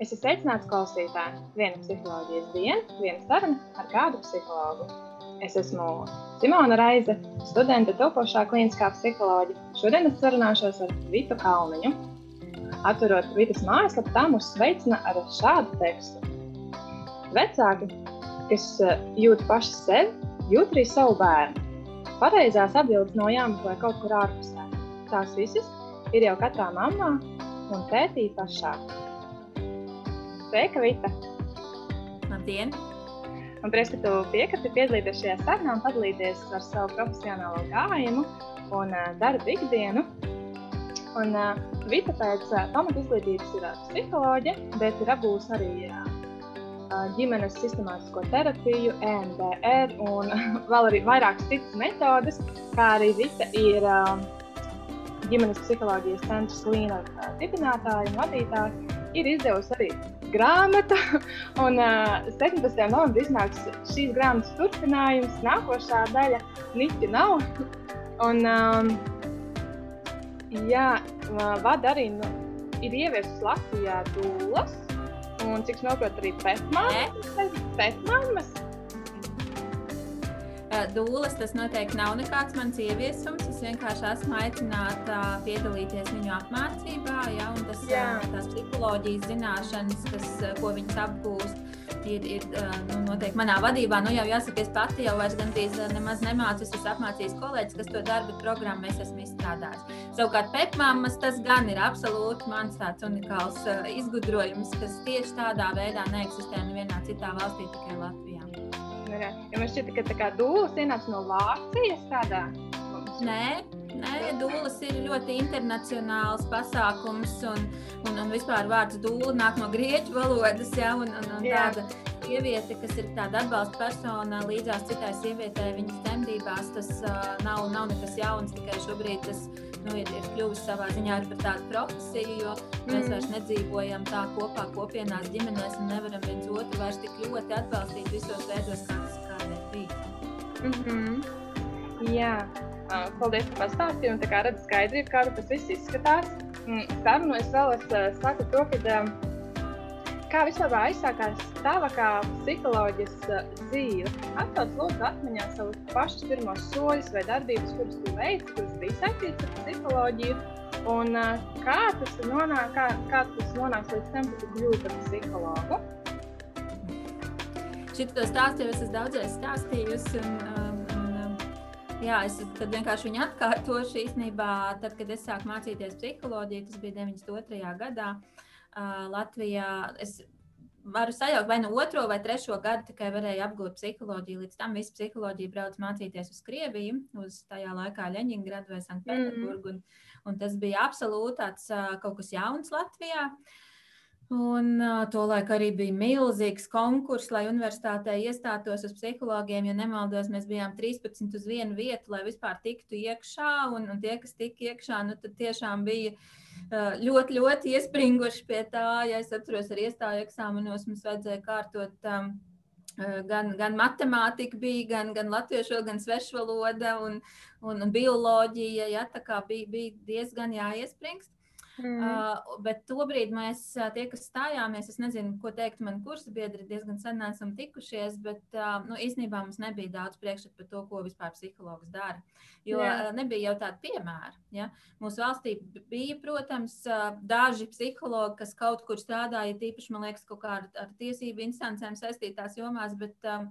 Es esmu sveicināts klausītāji. Viena psiholoģijas diena, viena saruna ar kādu psihologu. Es esmu Simona Raize, studente topošā kliniskā psiholoģija. Šodien es sarunāšos ar Vitu Kalniņu. Atverot Vitas mājaslapu, tā mūs sveicina ar šādu tekstu. Vecāki, kas eh, jūt paši sevi, jūt arī savu bērnu. Pareizās atbildes nav jāmeklē kaut kur ārpusē. Tās visas ir jau katrā mamā un tētī pašā. Sveika, Vita! Labdien! Man prieks, ka tu piekriti piedalīties šajā sarunā un padalīties ar savu profesionālo gājumu un uh, darbu ikdienu. Un, uh, Vita pēc uh, pamata izglītības ir uh, psiholoģe, bet ir apgūst arī uh, ģimenes sistemātisko terapiju, EMDR un vēl arī vairākas citas metodes, kā arī Vita ir uh, ģimenes psiholoģijas centra slīna uh, dibinātāja un vadītāja, ir izdevusi arī grāmata. Un uh, 17. novembrī iznāks šīs grāmatas turpinājums, nākošā daļa - niķa nav. un, um, jā, vada arī nu, ir ieviesis Latvijā dūlas. Un cik saprotu, arī pētmāmas. Dūles tas noteikti nav nekāds mans ieviesums. Es vienkārši esmu aicināta piedalīties viņu apmācībā. Ja, tas, Jā. tās psiholoģijas zināšanas, kas, ko viņas apgūst, ir, ir nu, noteikti manā vadībā. Nu, jau jāsaka, es pati jau vairs gandrīz nemaz nemācu. Es esmu apmācījis kolēģis, kas to darbu programmu es esmu izstrādājis. Savukārt, pētmāmas tas gan ir absolūti mans tāds unikāls izgudrojums, kas tieši tādā veidā neeksistē nevienā citā valstī, tikai Latvijā. Ja man šķiet, ka tā kā dūles ienāca no Vācijas tādā. Nē, nē, dūles ir ļoti internacionāls pasākums, un, un, un vispār vārds dūle nāk no grieķu valodas, ja, un, un, un tāda sieviete, kas ir tāda atbalsta persona līdzās citai sievietei viņas dzemdībās, tas uh, nav, nav nekas jauns, tikai šobrīd tas nu, ir, ir kļuvis savā ziņā par tādu profesiju, jo mm. mēs vairs nedzīvojam tā kopā, kopienās, ģimenēs un nevaram viens otru vairs tik ļoti atbalstīt visos veidos, kā tas kādreiz bija. Mm -hmm. Jā, paldies par pastāstījumu. Tā kā redzu skaidrību, kā tas viss izskatās. Mm, sarunu es vēl es, saku to, ka kā vispār aizsākās tava kā psiholoģijas uh, dzīve? Atcauc lūdzu atmiņā savus pašus pirmos soļus vai darbības, kuras tu veici, kuras bija saistītas ar psiholoģiju. Un uh, kā tas nonāk, kā, kā tas nonāks līdz tam, ka tu kļūsi par psihologu? Šito stāstu jau es esmu daudzreiz stāstījusi. Un, um, un, um, jā, es vienkārši viņu atkārtošu īstenībā, tad, kad es sāku mācīties psiholoģiju, tas bija 92. gadā. Uh, Latvijā. Es varu sajaukt vai nu otro vai trešo gadu, tikai varēju apgūt psiholoģiju. Līdz tam visu psiholoģiju brauc mācīties uz Krieviju, uz tajā laikā Leņņģeradu vai Sanktpēterburgu. Mm. Un, un tas bija absolūti tāds, kaut kas jauns Latvijā. Un uh, tolaik arī bija milzīgs konkurss, lai universitātē iestātos uz psihologiem. Ja nemaldos, mēs bijām 13 uz vienu vietu, lai vispār tiktu iekšā. Un, un tie, kas tika iekšā, nu, tad tiešām bija uh, ļoti, ļoti iespringuši pie tā. Ja es atceros, ar iestāju eksāmenos mums vajadzēja kārtot um, gan, gan matemātika, bija, gan, gan latviešu, gan svešu valoda un, un, un bioloģija. Ja, tā kā bija, bija diezgan jāiespringst. Mm. Uh, bet tobrīd mēs, tie, kas stājāmies, es nezinu, ko teikt, man kursa biedri diezgan sen esam tikušies, bet uh, nu, īstenībā mums nebija daudz priekšstatu par to, ko vispār psihologs dara. Jo uh, nebija jau tāda piemēra. Ja? Mūsu valstī bija, protams, daži psihologi, kas kaut kur strādāja, tīpaši, man liekas, kaut kā ar, ar tiesību instancēm saistītās jomās, bet uh,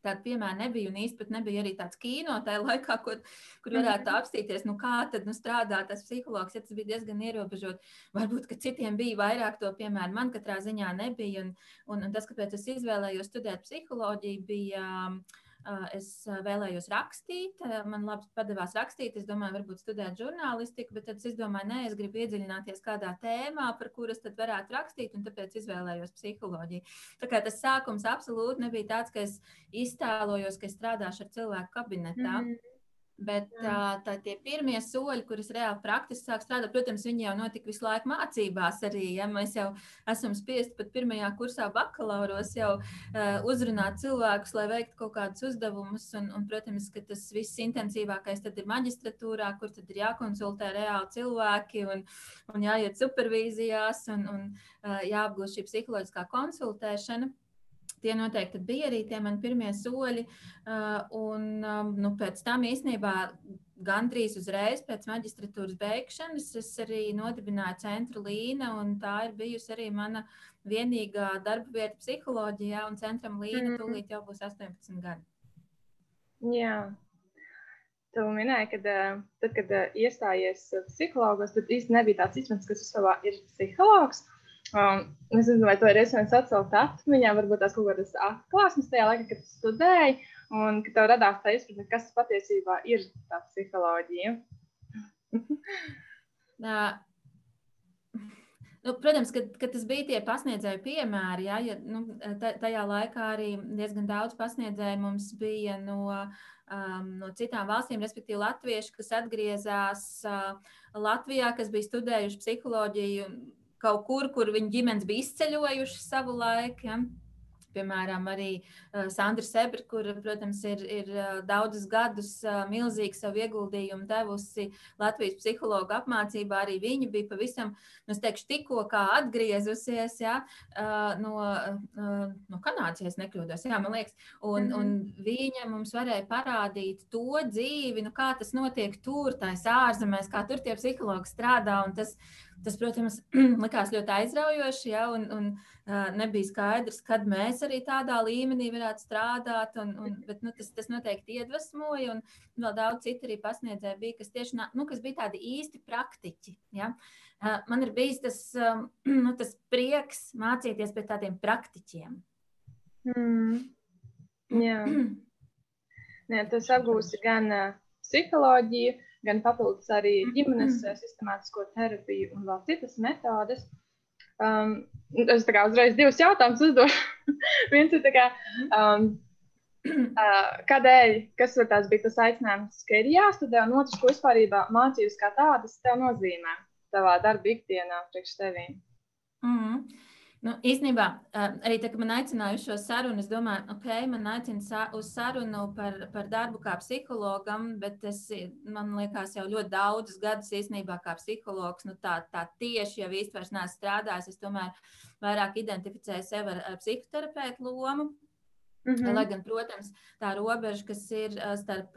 Tāda piemēra nebija, un īstenībā nebija arī tāds kino tajā laikā, kur, kur varētu mhm. apstīties, nu, kā tad nu, strādā tas psihologs. Ja tas bija diezgan ierobežot. Varbūt, ka citiem bija vairāk to piemēru, man katrā ziņā nebija. Un, un, un tas, kāpēc es izvēlējos studēt psiholoģiju, bija. Uh, Es vēlējos rakstīt, man labi padevās rakstīt. Es domāju, varbūt studēt žurnālistiku, bet tad es domāju, nē, es gribu iedziļināties kādā tēmā, par kuras tad varētu rakstīt, un tāpēc izvēlējos psiholoģiju. Tā kā tas sākums absolūti nebija tāds, ka es iztēlojos, ka es strādāšu ar cilvēku kabinetā. Mm -hmm. Bet tā, tā tie pirmie soļi, kurus reāli praktiski sāk strādāt, protams, viņi jau notika visu laiku mācībās arī. Ja? Mēs jau esam spiesti pat pirmajā kursā bakalauros jau uh, uzrunāt cilvēkus, lai veiktu kaut kādus uzdevumus. Un, un, protams, ka tas viss intensīvākais tad ir maģistratūrā, kur tad ir jākonsultē reāli cilvēki un, un jāiet supervīzijās un, un uh, jāapgūst šī psiholoģiskā konsultēšana. Tie noteikti bija arī tie mani pirmie soļi. Un nu, pēc tam īstenībā gandrīz uzreiz pēc maģistratūras beigšanas es arī nodibināju centru Līna, un tā ir bijusi arī mana vienīgā darba vieta psiholoģijā, un centram Līna mm. tūlīt jau būs 18 gadi. Jā. Tu minēji, ka tad, kad iestājies psihologos, tad īsti nebija tāds izpratnes, kas savā ir psihologs. Um, es nezinu, vai to ir iespējams atcelt atmiņā, varbūt tās kaut kādas atklāsmes tajā laikā, kad studēji, un ka tev radās tā izpratne, kas patiesībā ir tā psiholoģija. Nā. Nu, protams, ka, ka tas bija tie pasniedzēju piemēri. Ja, ja, nu, tajā laikā arī diezgan daudz pasniedzēju mums bija no, um, no citām valstīm, respektīvi latvieši, kas atgriezās uh, Latvijā, kas bija studējuši psiholoģiju kaut kur, kur viņa ģimenes bija izceļojuši savu laiku. Ja? Piemēram, arī uh, Sandra Sebra, kur, protams, ir, ir uh, daudzus gadus uh, milzīgi savu ieguldījumu devusi Latvijas psihologu apmācībā. Arī viņa bija pavisam, nu, teikšu, tikko atgriezusies ja, no, no Kanādas, ja nekļūdos. Jā, man liekas, un, mm -hmm. un viņa mums varēja parādīt to dzīvi, nu, kā tas notiek tur, tais ārzemēs, kā tur tie psihologi strādā. Tas, Tas, protams, likās ļoti aizraujoši, ja, un, un uh, nebija skaidrs, kad mēs arī tādā līmenī varētu strādāt. Un, un, bet, nu, tas, tas noteikti iedvesmoja, un vēl daudz citu arī pasniedzēju bija, kas tieši nu, kas bija tādi īsti praktiķi. Ja. Uh, man ir bijis tas, um, nu, tas prieks mācīties pie tādiem praktiķiem. Mm. Jā. Nē, tas apgūsi gan uh, psiholoģiju, gan papildus arī ģimenes mm. sistemātisko terapiju un vēl citas metodes. Um, es tā kā uzreiz divus jautājumus uzdošu. Viens ir, kā, um, uh, kādēļ, kas tās bija tas aicinājums, ka ir jāstudē, un otrs, ko vispār mācības kā tādas tev nozīmē savā darba ikdienā priekš tevīm? Mm -hmm. Nu, īstenībā, arī tā, kad man aicināja uz šo sarunu, es domāju, ok, man aicina uz sarunu par, par darbu kā psihologam, bet es, man liekas, jau ļoti daudzus gadus īstenībā kā psihologs, nu tā, tā tieši jau vairs neesmu strādājis. Es tomēr vairāk identificēju sevi ar, ar psihoterapeitu lomu. Mm -hmm. Lai gan, protams, tā robeža, kas ir starp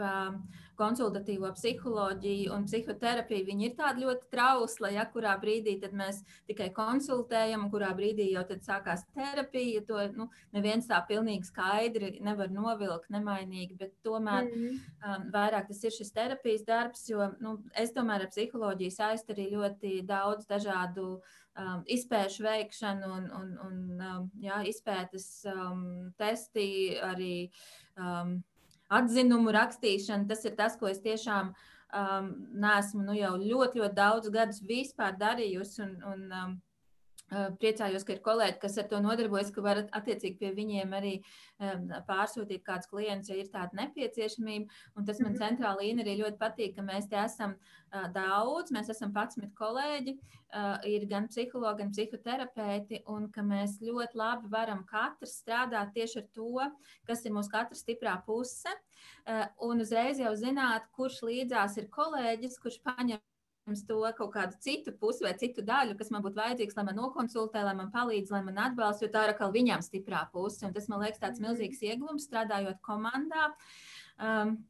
konsultatīvo psiholoģiju un psihoterapiju, ir tāda ļoti trausla, ja kurā brīdī mēs tikai konsultējam, un kurā brīdī jau sākās terapija. To nu, neviens tā pilnīgi skaidri nevar novilkt, nemainīgi, bet tomēr mm -hmm. um, vairāk tas ir šis terapijas darbs, jo nu, es tomēr ar psiholoģiju saistu arī ļoti daudz dažādu um, izpēšu veikšanu un, un, un um, jā, izpētes um, testi, arī um, atzinumu rakstīšana. Tas ir tas, ko es tiešām um, neesmu nu, jau ļoti, ļoti daudz gadus vispār darījusi. Un, un, um, Priecājos, ka ir kolēģi, kas ar to nodarbojas, ka var attiecīgi pie viņiem arī pārsūtīt kādus klientus, ja ir tāda nepieciešamība. Un tas man mhm. centrāla līnija arī ļoti patīk, ka mēs te esam daudz, mēs esam 11 kolēģi, ir gan psihologi, gan psihoterapeiti, un ka mēs ļoti labi varam katrs strādāt tieši ar to, kas ir mūsu katra stiprā puse, un uzreiz jau zināt, kurš līdzās ir kolēģis, kurš paņem to kaut kādu citu pusi vai citu daļu, kas man būtu vajadzīgs, lai man nokonsultē, lai man palīdz, lai man atbalsta, jo tā ir atkal viņam stiprā puse. Un tas man liekas tāds mhm. milzīgs ieguvums strādājot komandā. Um,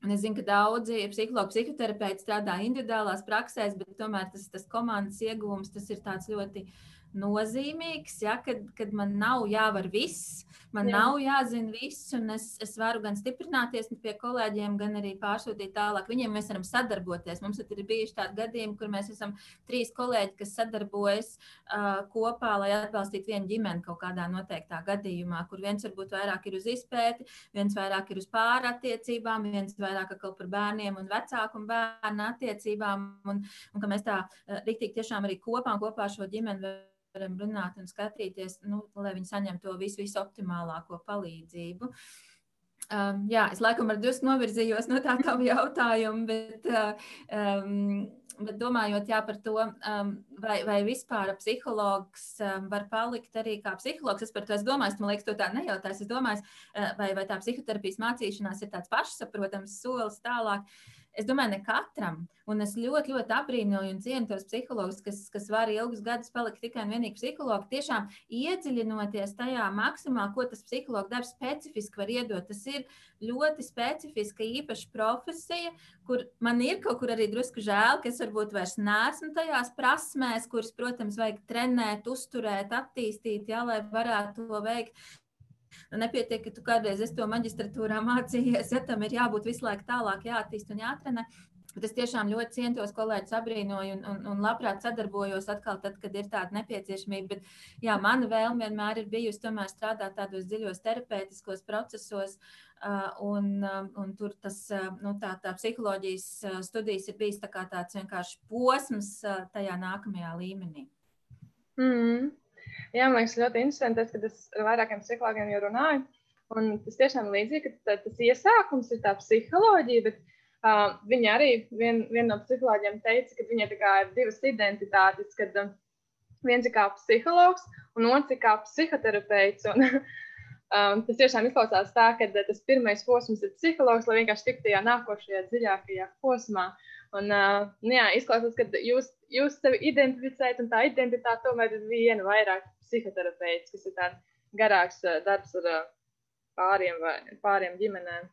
Un es zinu, ka daudzi psihologi, psihoterapeiti strādā individuālās praksēs, bet tomēr tas, tas komandas ieguvums tas ir ļoti uh, nozīmīgs, ja, kad, kad man nav jāvar viss, man Jā. nav jāzina viss, un es, es varu gan stiprināties pie kolēģiem, gan arī pārsūtīt tālāk. Viņiem mēs varam sadarboties. Mums ir bijuši tādi gadījumi, kur mēs esam trīs kolēģi, kas sadarbojas uh, kopā, lai atbalstītu vienu ģimeni kaut kādā noteiktā gadījumā, kur viens varbūt vairāk ir uz izpēti, viens vairāk ir uz pārattiecībām, viens vairāk par bērniem un vecāku un bērnu attiecībām, un, un ka mēs tā uh, riktīgi tiešām arī kopā un kopā šo ģimeni varam runāt un skatīties, nu, lai viņi saņemtu to visu, visu optimālāko palīdzību. Um, jā, es laikam ar drusku novirzījos no tā tā jautājuma, bet, um, bet domājot jā, par to, um, vai, vai vispār psihologs um, var palikt arī kā psihologs, es par to es domāju, man liekas, to tā nejautās. Es domāju, uh, vai, vai tā psihoterapijas mācīšanās ir tāds pašsaprotams solis tālāk. Uh, Es domāju, ne katram. Un es ļoti, ļoti apbrīnoju un cienu tos psihologus, kas, kas var ilgus gadus palikt tikai un vienīgi psihologi. Tiešām iedziļinoties tajā maksimāli, ko tas psihologs darbs specifiski var iedot. Tas ir ļoti specifiska, īpaša profesija, kur man ir kaut kur arī drusku žēl, ka es varbūt vairs neesmu tajās prasmēs, kuras, protams, vajag trenēt, uzturēt, attīstīt, jā, lai varētu to veikt. Nu, nepietiek, ka tu kādreiz esi to maģistratūrā mācījies, ja tam ir jābūt visu laiku tālāk, jāattīst un jātrenē. Bet es tiešām ļoti cienu tos kolēģus, abrīnoju un, un, un labprāt sadarbojos atkal, tad, kad ir tāda nepieciešamība. Bet, jā, mana vēlme vienmēr ir bijusi tomēr strādāt tādos dziļos terapeitiskos procesos, un, un tur tas, nu, tā, tā psiholoģijas studijas ir bijis tā tāds vienkārši posms tajā nākamajā līmenī. Mm. Jā, man liekas, ļoti interesanti, tas, kad es ar vairākiem psihologiem jau runāju. Un tas tiešām līdzīgi, ka tas iesākums ir tā psiholoģija, bet uh, viņi arī, vien, vien no psihologiem teica, ka viņai ir divas identitātes, kad um, viens ir kā psihologs un otrs ir kā psihoterapeits. Un, um, tas tiešām izklausās tā, ka tas pirmais posms ir psihologs, lai vienkārši tiktu tajā nākošajā dziļākajā posmā. Un, nu jā, izklausās, ka jūs, jūs sevi identificējat, un tā identitāte tomēr ir viena vairāk psihoterapeits, kas ir tāds garāks darbs ar pāriem, vai, pāriem ģimenēm.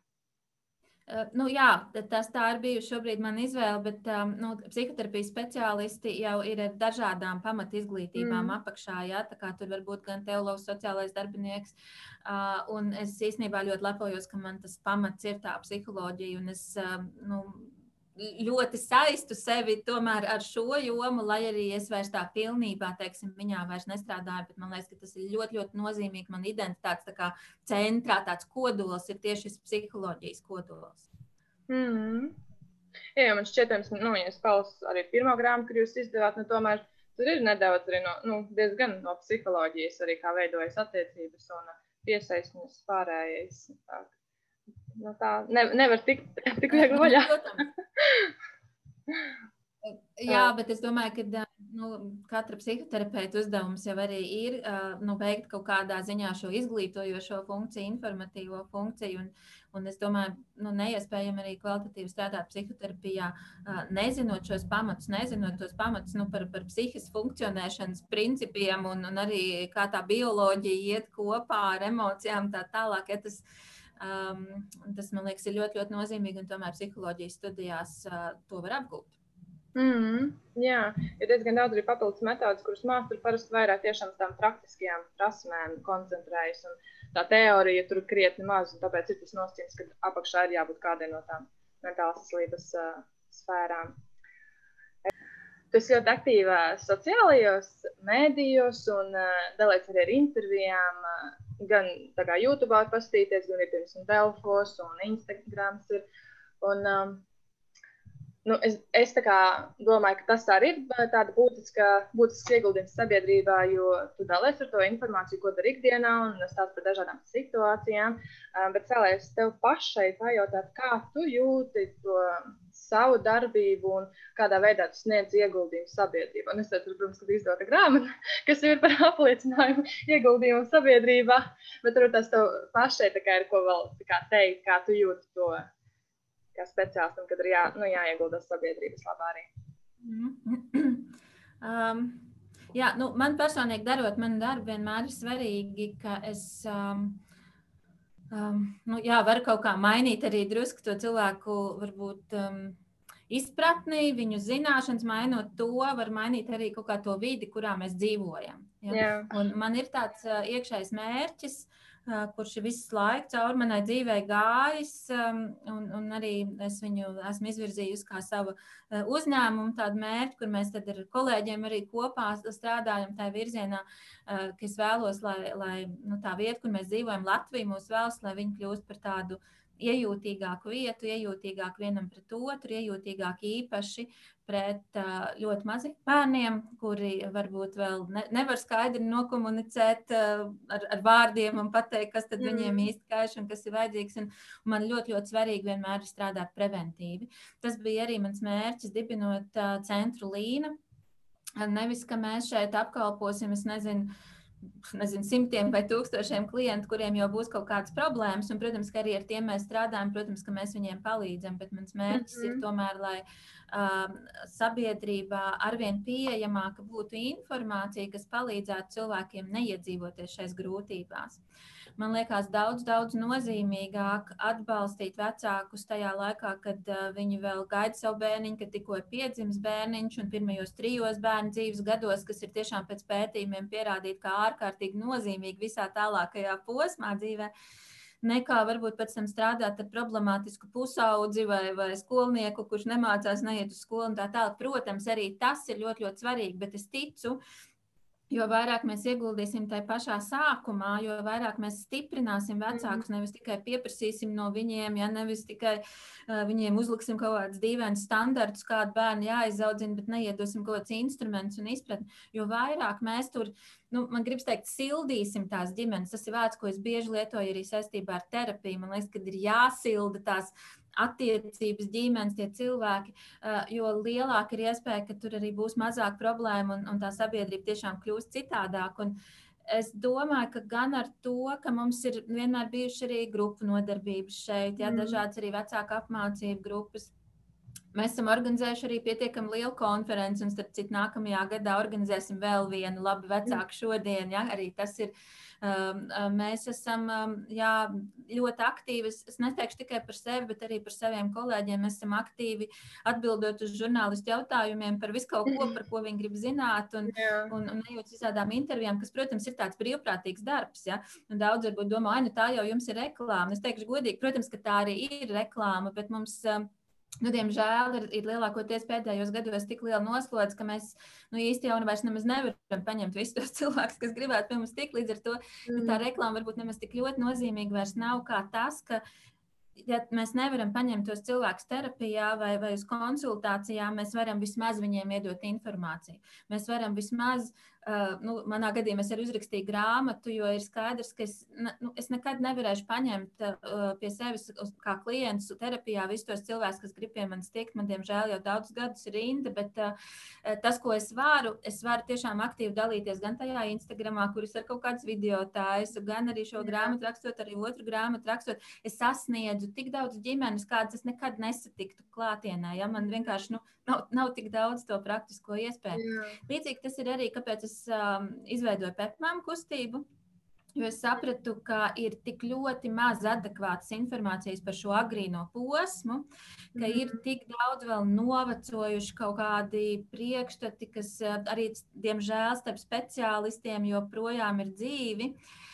Uh, nu, jā, tas tā ir bijusi šobrīd mana izvēle, bet um, nu, psihoterapijas speciālisti jau ir ar dažādām pamat izglītībām mm. apakšā. Jā, tā kā tur var būt gan teologs, sociālais darbinieks. Uh, un es īstenībā ļoti lepojos, ka man tas pamats ir tā psiholoģija. Un es, uh, nu, ļoti saistu sevi tomēr ar šo jomu, lai arī es vairs tā pilnībā, teiksim, viņā vairs nestrādāju, bet man liekas, ka tas ir ļoti, ļoti nozīmīgi. Man identitātes tā kā centrā tāds kodols ir tieši šis psiholoģijas kodols. Mm. Jā, man šķiet, nu, ja es klausos arī pirmo grāmatu, kur jūs izdevāt, nu, tomēr tur ir nedaudz arī no, nu, diezgan no psiholoģijas, arī kā veidojas attiecības un piesaistības pārējais. Tā, no tā ne, nevar tikt tik viegli vaļā. Jā, bet es domāju, ka nu, katra psihoterapeita uzdevums jau arī ir nu, veikt kaut kādā ziņā šo izglītojošo funkciju, informatīvo funkciju. Un, un es domāju, nu, neiespējami arī kvalitatīvi strādāt psihoterapijā, nezinot šos pamatus, nezinot tos pamatus nu, par, par psihiskas funkcionēšanas principiem un, un arī kā tā bioloģija iet kopā ar emocijām tā tālāk. Ja tas, uh, Um, tas, man liekas, ir ļoti, ļoti nozīmīgi, un tomēr psiholoģijas studijās uh, to var apgūt. Mm. Jā, ir diezgan daudz arī papildus metodas, kuras mākslinieki parasti vairāk tiešām uz tām praktiskajām prasmēm koncentrējas. Tā teorija tur krietni maz, un tāpēc ir tas nosacījums, ka apakšā ir jābūt kādai no tām mentālās veselības uh, sfērām. Tu esi ļoti aktīva sociālajos mēdījos un uh, dalījies arī ar intervijām. Uh, gan YouTube paskatīties, gan ir piemēram Delfos un Instagram. Ir. Un, um, nu, es es domāju, ka tas arī ir tāds būtiska, būtisks ieguldījums sabiedrībā, jo tu dalies ar to informāciju, ko dari ikdienā, un stāst par dažādām situācijām. Um, bet vēlēs tev pašai pajautāt, kā tu jūti to savu darbību un kādā veidā tu sniedz ieguldījumu sabiedrībā. Un es ceru, protams, ka izdota grāmata, kas ir par apliecinājumu ieguldījumu sabiedrībā, bet tur tas tev pašai ir ko vēl kā teikt, kā tu jūti to kā speciālistam, kad ir jā, nu, jāiegulda sabiedrības labā arī. um, jā, nu, man personīgi darot manu darbu, vienmēr ir svarīgi, ka es. Um, um, nu, jā, var kaut kā mainīt arī drusku to cilvēku, varbūt um, izpratni, viņu zināšanas, mainot to, var mainīt arī kaut kā to vidi, kurā mēs dzīvojam. Ja? Yeah. Un man ir tāds uh, iekšējs mērķis. Kurš visu laiku cauri manai dzīvei gājis, un, un arī es viņu esmu izvirzījusi kā savu uzņēmumu, tādu mērķi, kur mēs ar kolēģiem arī kopā strādājam tajā virzienā, ka es vēlos, lai, lai nu, tā vieta, kur mēs dzīvojam, Latvija mūs vēlas, lai viņi kļūst par tādu iejūtīgāku vietu, iejūtīgāku vienam pret otru, iejūtīgāk īpaši pret ļoti maziem bērniem, kuri varbūt vēl ne, nevar skaidri nokomunicēt ar, ar vārdiem un pateikt, kas tad mm. viņiem īsti kaiš un kas ir vajadzīgs. Un, un man ļoti, ļoti svarīgi vienmēr ir strādāt preventīvi. Tas bija arī mans mērķis, dibinot centru Līna. Nevis, ka mēs šeit apkalposim, es nezinu, nezinu, simtiem vai tūkstošiem klientu, kuriem jau būs kaut kādas problēmas. Un, protams, ka arī ar tiem mēs strādājam, protams, ka mēs viņiem palīdzam. Bet mans mērķis mm -hmm. ir tomēr, lai um, sabiedrībā arvien pieejamāka būtu informācija, kas palīdzētu cilvēkiem neiedzīvoties šais grūtībās. Man liekas, daudz, daudz nozīmīgāk atbalstīt vecākus tajā laikā, kad uh, viņi vēl gaida savu bērniņu, kad tikko ir piedzimis bērniņš un pirmajos trijos bērnu dzīves gados, kas ir tiešām pēc pētījumiem pierādīti kā ārkārtīgi nozīmīgi visā tālākajā posmā dzīvē. Nekā varbūt pēc tam strādāt ar problemātisku pusaudzi vai, vai skolnieku, kurš nemācās, neiet uz skolu un tā tālāk. Protams, arī tas ir ļoti, ļoti svarīgi, bet es ticu, Jo vairāk mēs ieguldīsim tajā pašā sākumā, jo vairāk mēs stiprināsim vecākus. Nevis tikai pieprasīsim no viņiem, ja nevis tikai uh, viņiem uzliksim kaut kādus dīvainus standartus, kādu bērnu jāizaudzina, bet neiedosim kaut kādus instrumentus un izpratni. Jo vairāk mēs tur, nu, man gribas teikt, sildīsim tās ģimenes. Tas ir vārds, ko es bieži lietoju arī saistībā ar terapiju. Man liekas, ka ir jāsilda tās attiecības, ģimenes, tie cilvēki, jo lielāka ir iespēja, ka tur arī būs mazāk problēmu un, un tā sabiedrība tiešām kļūs citādāk. Un es domāju, ka gan ar to, ka mums ir vienmēr bijuši arī grupu nodarbības šeit, ja, mm. dažādas arī vecāku apmācību grupas. Mēs esam organizējuši arī pietiekami lielu konferenci, un starp citu, nākamajā gadā organizēsim vēl vienu labi vecāku šodien. Ja? Arī tas ir uh, mēs esam um, jā, ļoti aktīvi. Es neteikšu tikai par sevi, bet arī par saviem kolēģiem. Mēs esam aktīvi atbildot uz žurnālistu jautājumiem par visu kaut ko, par ko viņi grib zināt, un, un, un ejot visādām intervijām, kas, protams, ir tāds brīvprātīgs darbs. Ja? Un daudz varbūt domā, ah, nu tā jau jums ir reklāma. Es teikšu godīgi, protams, ka tā arī ir reklāma, bet mums. Nu, diemžēl ir, ir lielākoties pēdējos gados tik liela noslodze, ka mēs nu, īsti jau vairs nevaram paņemt visus tos cilvēkus, kas gribētu pie mums tikt. Līdz ar to mm. tā reklāma varbūt nemaz tik ļoti nozīmīga vairs nav kā tas, ka ja mēs nevaram paņemt tos cilvēkus terapijā vai, vai uz konsultācijām, mēs varam vismaz viņiem iedot informāciju. Mēs varam vismaz nu, manā gadījumā es arī uzrakstīju grāmatu, jo ir skaidrs, ka es, nu, es nekad nevarēšu paņemt uh, pie sevis kā klientus terapijā visus tos cilvēkus, kas grib pie manis tikt. Man, diemžēl, jau daudzus gadus ir rinda, bet uh, tas, ko es varu, es varu tiešām aktīvi dalīties gan tajā Instagramā, kur es ar kaut kādus video taisu, gan arī šo grāmatu rakstot, arī otru grāmatu rakstot. Es sasniedzu tik daudz ģimenes, kādas es nekad nesatiktu klātienē. Ja? Man vienkārši nu, nav, nav tik daudz to praktisko iespēju. Jā. Līdzīgi tas ir arī, kāpēc es um, izveidoju pepmām kustību. Jo es sapratu, ka ir tik ļoti maz adekvātas informācijas par šo agrīno posmu, ka mm. ir tik daudz vēl novecojuši kaut kādi priekšstati, kas uh, arī, diemžēl, starp speciālistiem joprojām ir dzīvi. Uh,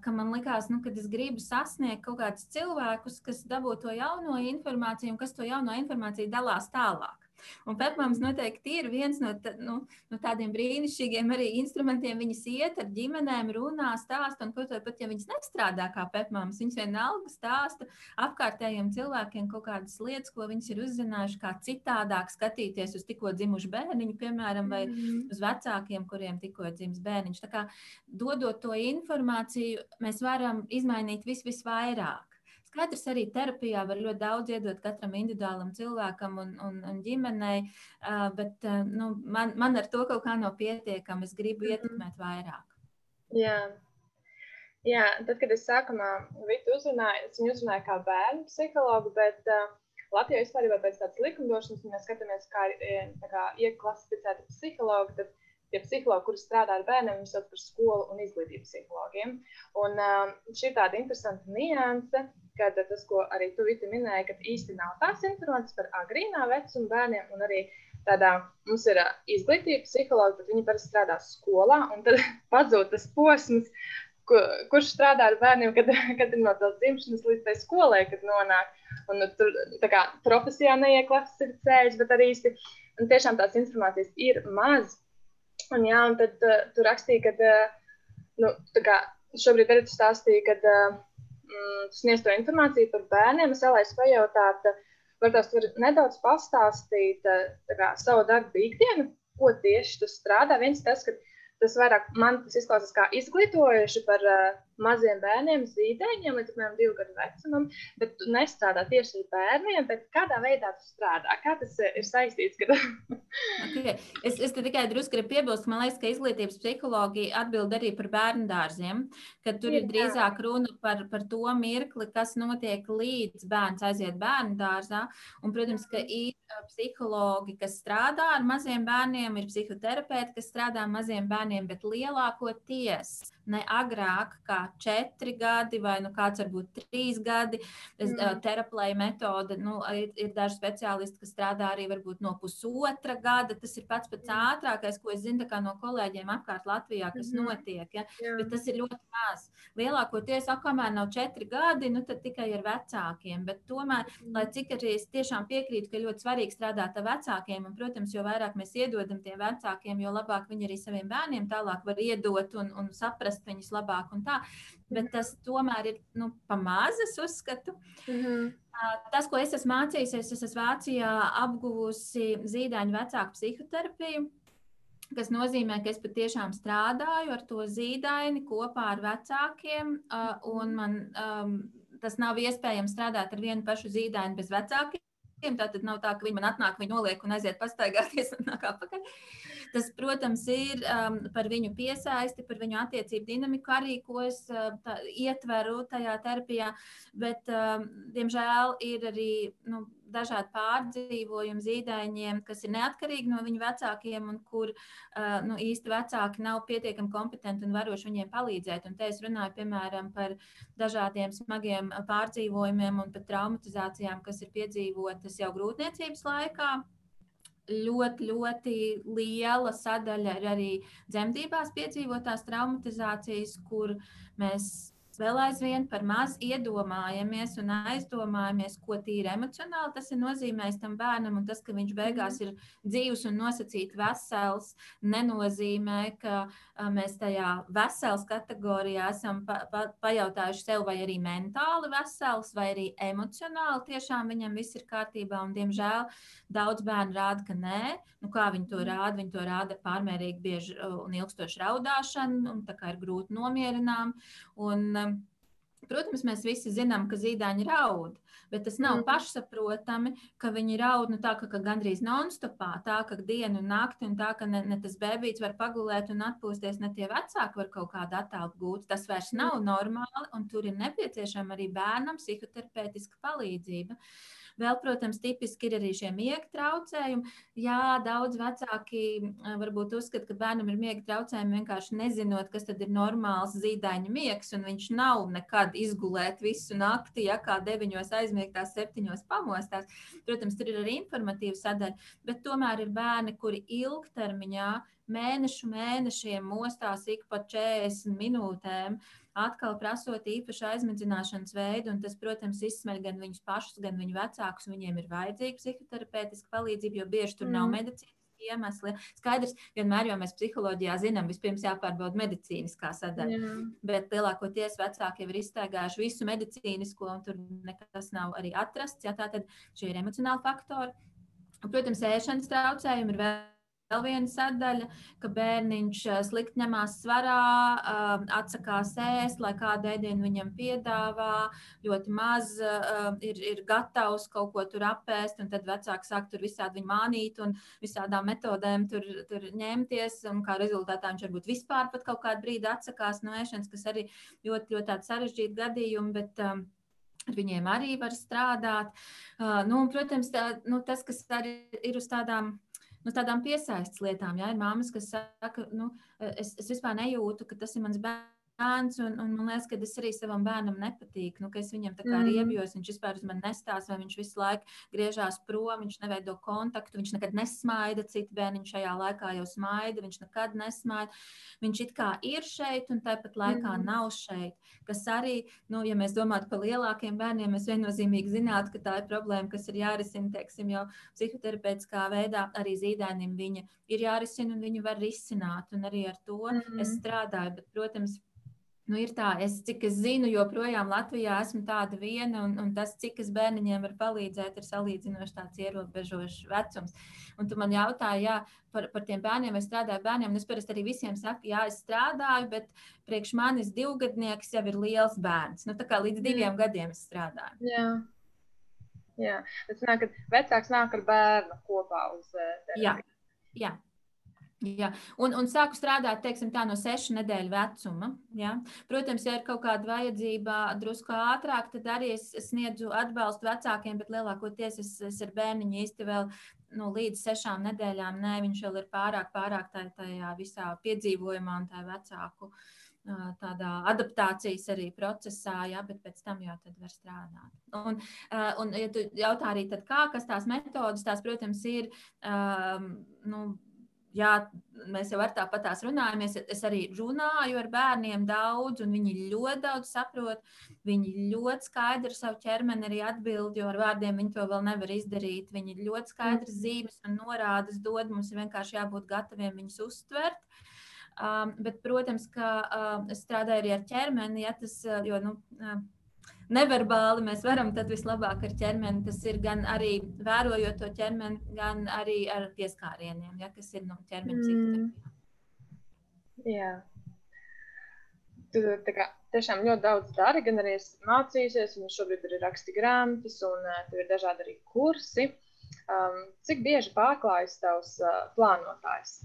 ka man likās, nu, ka es gribu sasniegt kaut kādus cilvēkus, kas dabū to jauno informāciju un kas to jauno informāciju dalās tālāk. Un pepmāms noteikti ir viens no, ta, nu, no tādiem brīnišķīgiem arī instrumentiem. Viņas iet ar ģimenēm, runā, stāsta, un kaut vai pat, ja viņas nestrādā kā pepmāms, viņas vienalga stāsta apkārtējiem cilvēkiem kaut kādas lietas, ko viņas ir uzzinājuši, kā citādāk skatīties uz tikko dzimušu bērniņu, piemēram, vai mm -hmm. uz vecākiem, kuriem tikko dzimis bērniņš. Tā kā dodot to informāciju, mēs varam izmainīt vis, visvairāk. Skaidrs, arī terapijā var ļoti daudz iedot katram individuālam cilvēkam un, un, un ģimenei, bet nu, man, man ar to kaut kā nav pietiekami. Es gribu mhm. ietekmēt vairāk. Jā. Jā, tad, kad es sākumā Vitu uzrunāju, es viņu uzrunāju kā bērnu psihologu, bet uh, Latvijā vispār jau pēc tādas likumdošanas, ja mēs skatāmies, kā, kā ieklasificēta psihologa, tad tie psihologi, kuri strādā ar bērniem, viņi sauc par skolu un izglītības psihologiem. Un uh, šī ir tāda interesanta nianse, kad tas, ko arī tu Viti minēji, ka īsti nav tās informācijas par agrīnā vecuma bērniem, un arī tādā mums ir izglītība, psihologi, bet viņi parasti strādā skolā, un tad pazūd tas posms, kur, kurš strādā ar bērniem, kad, kad ir no tās dzimšanas līdz tai skolai, kad nonāk. Un, nu, tur tā kā profesijā neieklasificējas, bet arī īsti un tiešām tās informācijas ir maz. Un, jā, un tad uh, tu rakstīji, ka uh, nu, šobrīd arī tu stāstīji, ka uh, sniegto informāciju par bērniem, es vēlēju pajautāt, varbūt jūs varat nedaudz pastāstīt kā, savu darbu ikdienu, ko tieši tu strādā. Viens tas, ka tas vairāk man tas izklausās kā izglītojuši par maziem bērniem, zīdaiņiem, līdz apmēram divu gadu vecumam, bet tu nestrādā tieši ar bērniem, bet kādā veidā tu strādā? Kā tas ir saistīts? Kad... okay. Es, es tikai drusku gribu piebilst, ka man liekas, ka izglītības psiholoģija atbild arī par bērnu dārziem, ka tur ir drīzāk runa par, par to mirkli, kas notiek līdz bērns aiziet bērnu dārzā. Un, protams, ka ir psihologi, kas strādā ar maziem bērniem, ir psihoterapeiti, kas strādā ar maziem bērniem, bet lielākoties ne agrāk kā četri gadi, vai nu kāds varbūt trīs gadi. Es, mm. Teraplēja metode, nu, ir, ir daži speciālisti, kas strādā arī varbūt no pusotra gada. Tas ir pats pats mm. ātrākais, ko es zinu no kolēģiem apkārt Latvijā, kas mm. notiek. Ja? Jā. Bet tas ir ļoti maz. Lielākoties, kamēr nav četri gadi, nu, tad tikai ar vecākiem. Bet tomēr, mm. lai cik arī es tiešām piekrītu, ka ļoti svarīgi strādāt ar vecākiem, un, protams, jo vairāk mēs iedodam tiem vecākiem, jo labāk viņi arī saviem bērniem tālāk var iedot un, un saprast viņus labāk. Bet tas tomēr ir nu, pamazs, uzskatu. Mm -hmm. Tas, ko es esmu mācījusies, es esmu Vācijā apguvusi zīdaiņu vecāku psihoterapiju kas nozīmē, ka es patiešām strādāju ar to zīdaini kopā ar vecākiem. Uh, man um, tas nav iespējams strādāt ar vienu pašu zīdaini bez vecākiem. Tā tad nav tā, ka viņi man atnāk, viņi noliek un aiziet pastaigāties un nāk atpakaļ. Tas, protams, ir um, par viņu piesaisti, par viņu attiecību dinamiku arī, ko es uh, tā, ietveru tajā terapijā. Bet, um, diemžēl, ir arī nu, dažādi pārdzīvojumi zīdaiņiem, kas ir neatkarīgi no viņu vecākiem, un kur uh, nu, īsti vecāki nav pietiekami kompetenti un varoši viņiem palīdzēt. Un te es runāju, piemēram, par dažādiem smagiem pārdzīvojumiem un pat traumatizācijām, kas ir piedzīvotas jau grūtniecības laikā ļoti, ļoti liela sadaļa ir arī dzemdībās piedzīvotās traumatizācijas, kur mēs vēl aizvien par maz iedomājamies un aizdomājamies, ko tīri emocionāli tas ir nozīmējis tam bērnam. Un tas, ka viņš beigās mhm. ir dzīves un nosacīti vesels, nenozīmē, ka mēs tajā vesels kategorijā esam pa, pa, pajautājuši sev, vai arī mentāli vesels, vai arī emocionāli tiešām viņam viss ir kārtībā. Un, diemžēl daudz bērnu rāda, ka nē. Nu, kā viņi to mhm. rāda? Viņi to rāda pārmērīgi bieži un ilgstoši raudāšanu, un tā kā ir grūti nomierinām. Un, Protams, mēs visi zinām, ka zīdaiņi raud, bet tas nav mm. pašsaprotami, ka viņi raud nu, tā, ka, ka gandrīz non-stopā, tā, ka dienu un nakti, un tā, ka ne, ne tas bērns var pagulēt un atpūsties, ne tie vecāki var kaut kādu attēlu gūt. Tas vairs nav mm. normāli, un tur ir nepieciešama arī bērnam psihoterapeitiska palīdzība. Uh, Vēl, protams, tipiski ir arī šie miega traucējumi. Jā, daudz vecāki varbūt uzskata, ka bērnam ir miega traucējumi vienkārši nezinot, kas tad ir normāls zīdaiņa miegs, un viņš nav nekad izgulēt visu nakti, ja kā deviņos aizmiegtās, septiņos pamostās. Protams, tur ir arī informatīva sadaļa, bet tomēr ir bērni, kuri ilgtermiņā mēnešu mēnešiem mostās ik pa 40 minūtēm. Uh, atkal prasot īpašu aizmedzināšanas veidu, un tas, protams, izsmeļ gan viņus pašus, gan viņu vecākus. Viņiem ir vajadzīga psihoterapeitiska palīdzība, jo bieži tur mm. nav medicīnas iemesli. Skaidrs, vienmēr jau mēs psiholoģijā zinām, vispirms jāpārbauda medicīniskā sadaļa. Jā. Bet lielākoties vecāki jau ir iztaigājuši visu medicīnisko, un tur nekas nav arī atrasts. Jā, tā tad šie ir emocionāli faktori. Protams, ēšanas traucējumi ir vēl Vēl viena sadaļa, ka bērniņš eh, slikti ņemās svarā, eh, atsakās ēst, lai kādu ēdienu viņam piedāvā, ļoti maz eh, ir, ir gatavs kaut ko tur apēst, un tad vecāki sāk tur visādi viņu mānīt un visādām metodēm tur, tur ņemties, un kā rezultātā viņš varbūt vispār pat kaut kādu brīdi atsakās no ēšanas, kas arī ļoti, ļoti tādi sarežģīti gadījumi, bet um, ar viņiem arī var strādāt. Uh, nu, un, protams, tā, nu, tas, kas arī ir uz tādām nu, tādām piesaistes lietām. Jā, ir māmas, kas saka, nu, es, es vispār nejūtu, ka tas ir mans bērns bērns, un, un man liekas, ka tas arī savam bērnam nepatīk. Nu, es viņam tā kā mm. riebjos, viņš vispār uz mani nestāsta, vai viņš visu laiku griežās prom, viņš neveido kontaktu, viņš nekad nesmaida. Citi bērni šajā laikā jau smaida, viņš nekad nesmaida. Viņš it kā ir šeit, un tāpat laikā mm. nav šeit. Kas arī, nu, ja mēs domātu par lielākiem bērniem, mēs viennozīmīgi zinātu, ka tā ir problēma, kas ir jārisina, teiksim, jau psihoterapeitiskā veidā. Arī zīdainim viņa ir jārisina, un viņu var risināt. Un arī ar to mm. es strādāju. Bet, protams, Nu, ir tā, es, cik es zinu, joprojām Latvijā esmu tāda viena, un, un tas, cik es bērniņiem var palīdzēt, ir salīdzinoši tāds ierobežošs vecums. Un tu man jautāji, jā, par, par tiem bērniem, es strādāju bērniem, un es parasti arī visiem saku, jā, es strādāju, bet priekš manis divgadnieks jau ir liels bērns. Nu, tā kā līdz diviem mm. gadiem es strādāju. Jā. Jā, tas nāk, ka vecāks nāk ar bērnu kopā uz terapiju. Jā, jā. Ja. Un, un sāku strādāt teiksim, no sešu nedēļu vecuma. Ja. Protams, ja ir kaut kāda vajadzība drusku ātrāk, tad arī es sniedzu atbalstu vecākiem, bet lielākoties es, es ar bērniņu īsti vēl nu, līdz sešām nedēļām. Nē, viņš vēl ir pārāk, pārāk tajā, tajā visā piedzīvojumā un tajā vecāku. Tādā adaptācijas arī procesā, jā, bet pēc tam jau tad var strādāt. Un, un ja tu jautā arī, tad kā, kas tās metodas, tās, protams, ir um, nu, jā, mēs jau ar tāpat tās runājamies. Es arī runāju ar bērniem daudz, un viņi ļoti daudz saprot. Viņi ļoti skaidri savu ķermeni arī atbild, jo ar vārdiem viņi to vēl nevar izdarīt. Viņi ļoti skaidras mm. zīmes un norādes dod. Mums ir vienkārši jābūt gataviem viņus uztvert. Um, bet, protams, ka uh, strādāju arī ar ķermeni, ja tas, jo, nu, uh, neverbāli mēs varam tad vislabāk ar ķermeni. Tas ir gan arī vērojot to ķermeni, gan arī ar pieskārieniem, ja, kas ir no ķermeņa psihoterapija. Mm. Jā. Tu kā, tiešām ļoti daudz dari, gan arī mācījusies, un šobrīd arī raksti grāmatas, un tev ir dažādi arī kursi. Um, cik bieži pārklājas tavs uh, plānotājs?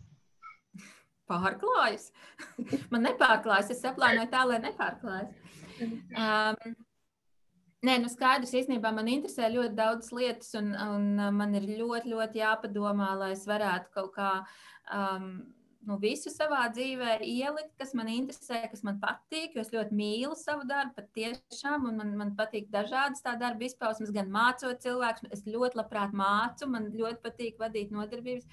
Pārklājas. Man nepārklājas. Es saplānoju tā, lai nepārklājas. Um, Nē, nu skaidrs, īstenībā man interesē ļoti daudz lietas, un, un uh, man ir ļoti, ļoti jāpadomā, lai es varētu kaut kā um, nu, visu savā dzīvē ielikt, kas man interesē, kas man patīk. Es ļoti mīlu savu darbu, patiešām, un man, man patīk dažādas tā darba izpausmes, gan mācot cilvēkus. Es ļoti labprāt mācu, man ļoti patīk vadīt nodarbības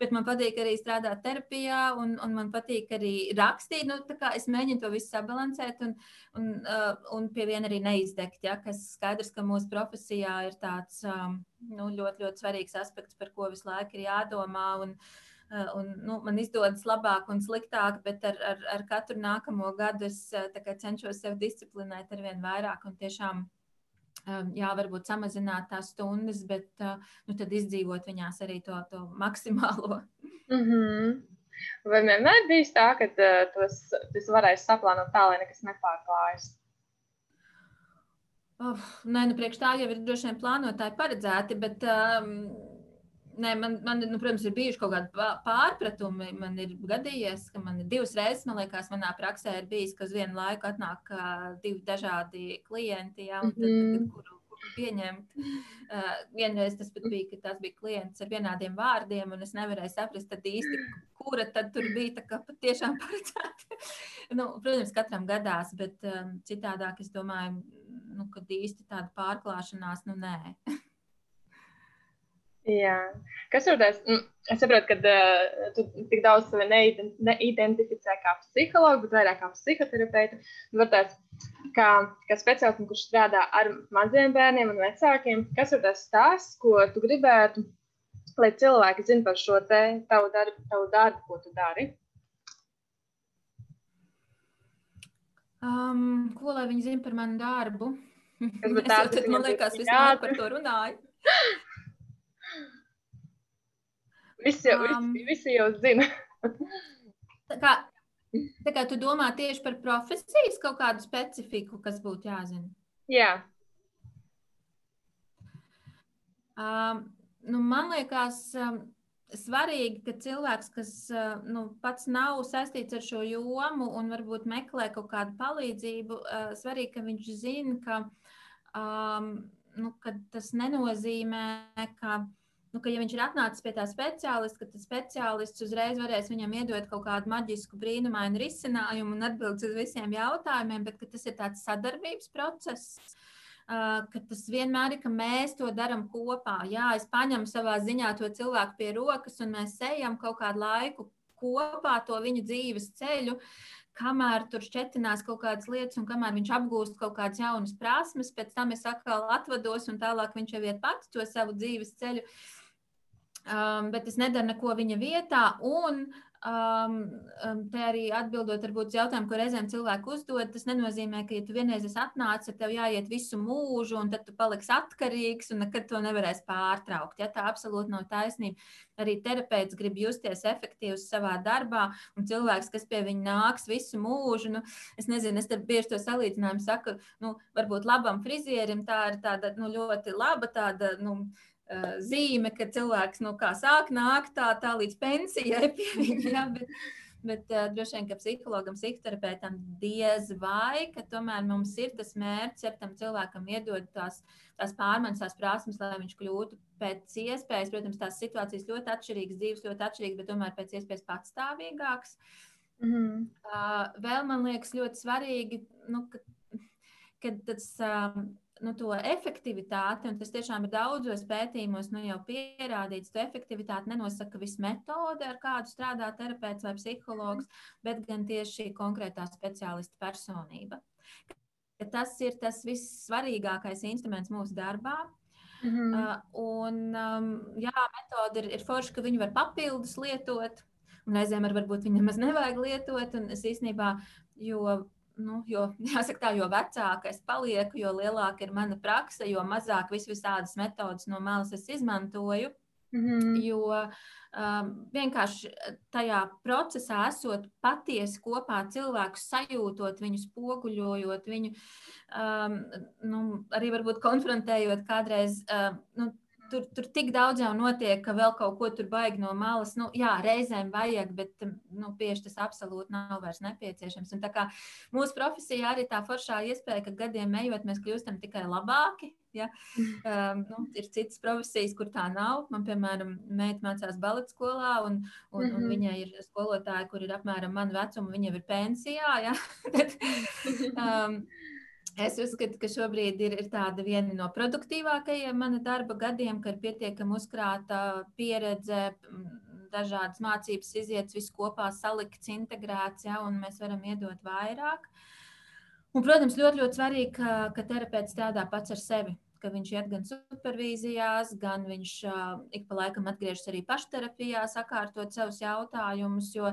bet man patīk arī strādāt terapijā, un, un man patīk arī rakstīt. Nu, es mēģinu to visu sabalansēt, un, un, uh, un pie viena arī neizdegt. Ja, kas skaidrs, ka mūsu profesijā ir tāds um, nu, ļoti, ļoti svarīgs aspekts, par ko visu laiku ir jādomā. Un, uh, Un, nu, man izdodas labāk un sliktāk, bet ar, ar, ar katru nākamo gadu es uh, cenšos sevi disciplinēt ar vien vairāk un tiešām jā, varbūt samazināt tās stundas, bet uh, nu, tad izdzīvot viņās arī to, to maksimālo. Mm -hmm. Vai vienmēr bijis tā, ka uh, tos, tas varēs saplānot tā, lai nekas nepārklājas? Oh, nē, nu, priekš tā jau ir droši vien plānotāji paredzēti, bet um, Nē, man, man nu, protams, ir bijuši kaut kādi pārpratumi. Man ir gadījies, ka man ir divas reizes, man liekas, manā praksē ir bijis, ka uz vienu laiku atnāk uh, divi dažādi klienti, ja, un tad, mm -hmm. kuru, kuru pieņemt. Uh, vienreiz tas bija, ka tas bija klients ar vienādiem vārdiem, un es nevarēju saprast īsti, kura tad tur bija patiešām paredzēta. nu, protams, katram gadās, bet um, citādāk es domāju, nu, ka īsti tāda pārklāšanās, nu nē. Jā. Kas ir tas? Nu, es saprotu, ka uh, tu tik daudz sevi neidentificē kā psihologu, bet vairāk kā psihoterapeita. Varbūt kā, kā speciālists, kurš strādā ar maziem bērniem un vecākiem, kas ir tas stāsts, ko tu gribētu, lai cilvēki zinātu par šo te tavu darbu, tavu darbu, ko tu dari? Um, ko lai viņi zina par manu darbu? Es, jau, man liekas, visu laiku par to runāju. Visi jau, um, visi, visi jau zina. tā, kā, tā kā tu domā tieši par profesijas kaut kādu specifiku, kas būtu jāzina. Jā. Um, nu, man liekas, um, svarīgi, ka cilvēks, kas nu, pats nav saistīts ar šo jomu un varbūt meklē kaut kādu palīdzību, svarīgi, ka viņš zina, ka, um, nu, ka tas nenozīmē, ka nu, ka, ja viņš ir atnācis pie tā speciālista, tad speciālists uzreiz varēs viņam iedot kaut kādu maģisku, brīnumainu risinājumu un atbildēt uz visiem jautājumiem, bet tas ir tāds sadarbības process. Uh, ka tas vienmēr ir, ka mēs to darām kopā. Jā, es paņemu savā ziņā to cilvēku pie rokas, un mēs ejam kaut kādu laiku kopā to viņu dzīves ceļu. Kamēr tur šķetinās kaut kādas lietas, un kamēr viņš apgūst kaut kādas jaunas prasmes, pēc tam es atkal atvados, un tālāk viņš jau iet pats to savu dzīves ceļu. Uh, um, bet es nedaru neko viņa vietā. Un Um, um, te arī atbildot, varbūt jautājumu, ko reizēm cilvēki uzdod, tas nenozīmē, ka, ja tu vienreiz esi atnācis, tev jāiet visu mūžu, un tad tu paliksi atkarīgs, un nekad to nevarēs pārtraukt. Ja? Tā absolūti nav taisnība. Arī terapeits grib justies efektīvs savā darbā, un cilvēks, kas pie viņa nāks visu mūžu, nu, es nezinu, es bieži to salīdzinājumu saku, nu, varbūt labam frizierim tā ir tāda nu, ļoti laba tāda. Nu, Eh, zīme, ka cilvēks nu, sāk nākt tā, tā līdz pensijai pie viņa. Ja, bet, Bet uh, droši vien, ka psihologam, psihoterapeitam diez vai, ka tomēr mums ir tas mērķis, ja tam cilvēkam iedod tās, tās pārmaiņas, tās prasmes, lai viņš kļūtu pēc iespējas. Protams, tās situācijas ļoti atšķirīgas, dzīves ļoti atšķirīgas, bet tomēr pēc iespējas patstāvīgākas. Mm -hmm. uh, vēl man liekas ļoti svarīgi, nu, ka, ka tas. Uh, nu, to efektivitāti, un tas tiešām ir daudzos pētījumos nu, jau pierādīts, ka efektivitāti nenosaka viss metode, ar kādu strādā terapeits vai psihologs, bet gan tieši šī konkrētā speciālista personība. Tas ir tas vissvarīgākais instruments mūsu darbā. Mm -hmm. uh, un, um, jā, metode ir, ir forša, ka viņu var papildus lietot, un reizēm ar, varbūt viņam maz nevajag lietot. Es īstenībā, jo nu, jo, jāsaka tā, jo vecāka es palieku, jo lielāka ir mana praksa, jo mazāk vis visādas metodas no malas es izmantoju. Mm -hmm. Jo um, vienkārši tajā procesā esot patiesi kopā cilvēku sajūtot, viņu spoguļojot, viņu um, nu, arī varbūt konfrontējot kādreiz. Um, nu, tur, tur tik daudz jau notiek, ka vēl kaut ko tur baigi no malas. Nu, jā, reizēm vajag, bet nu, bieži tas absolūti nav vairs nepieciešams. Un tā kā mūsu profesijā arī tā foršā iespēja, ka gadiem ejot, mēs kļūstam tikai labāki. Ja? Um, nu, ir citas profesijas, kur tā nav. Man, piemēram, meita mācās baleta skolā, un, un, mm -hmm. un mhm. viņai ir skolotāja, kur ir apmēram mana vecuma, viņa ir pensijā. Ja? Tad, um, Es uzskatu, ka šobrīd ir, ir viena no produktīvākajiem mana darba gadiem, kad ir pietiekami uzkrāta pieredze, dažādas mācības izietas, viss kopā salikts, integrēts, ja, un mēs varam iedot vairāk. Un, protams, ļoti, ļoti svarīgi, ka, ka terapeits strādā pats ar sevi ka viņš iet gan supervīzijās, gan viņš uh, ik pa laikam atgriežas arī pašterapijā, sakārtot savus jautājumus. Jo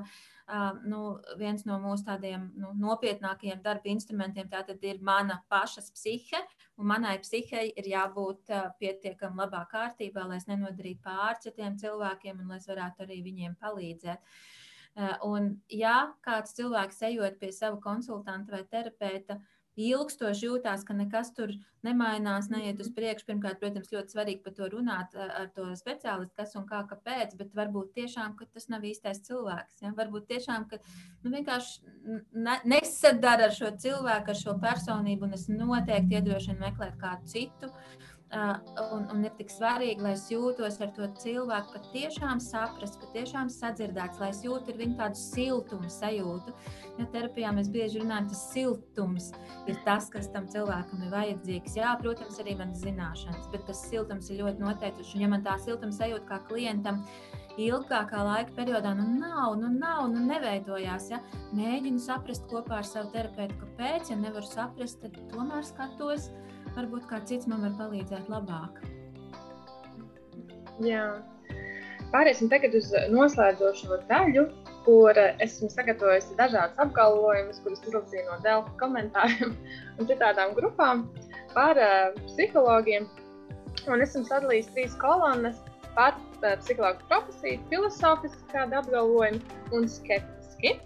nu, viens no mūsu tādiem nu, nopietnākajiem darba instrumentiem ir mana pašas psihe. Manai psihei ir jābūt pietiekami labā kārtībā, lai es nenodarītu pāri citiem cilvēkiem un lai es varētu arī viņiem palīdzēt. Un, ja kāds cilvēks ejot pie sava konsultanta vai terapeita, uh, ilgstoši jūtās, ka nekas tur nemainās, neiet uz priekšu. Pirmkārt, protams, ļoti svarīgi par to runāt ar to speciālistu, kas un kā, kāpēc, bet varbūt tiešām tas nav īstais cilvēks. Ja? Varbūt tiešām, ka nu, vienkārši ne, nesadara ar šo cilvēku, ar šo personību, un es noteikti iedrošinu meklēt kādu citu. Uh, Un, un ir tik svarīgi, lai es jūtos ar to cilvēku, ka tiešām saprast, ka tiešām sadzirdēts, lai es jūtu viņu tādu siltumu sajūtu. Jo terapijā mēs bieži runājam, tas siltums ir tas, kas tam cilvēkam ir vajadzīgs. Jā, protams, arī manas zināšanas, bet tas siltums ir ļoti noteikts. Un ja man tā siltuma sajūta kā klientam, ilgākā laika periodā nu nav, nu nav, nu neveidojās. Ja? Mēģinu saprast kopā ar savu terapeitu, kāpēc. Ja nevaru saprast, tad tomēr skatos varbūt kāds cits man var palīdzēt labāk. Jā. Pāriesim tagad uz noslēdzošo daļu, kur esmu sagatavojusi dažādas apgalvojumus, kurus izlasīju no Delfa komentāriem un citādām grupām par uh, psihologiem. Un esmu sadalījis trīs kolonnas par uh, psihologu profesiju, filozofiski kādi apgalvojumi un skeptiski.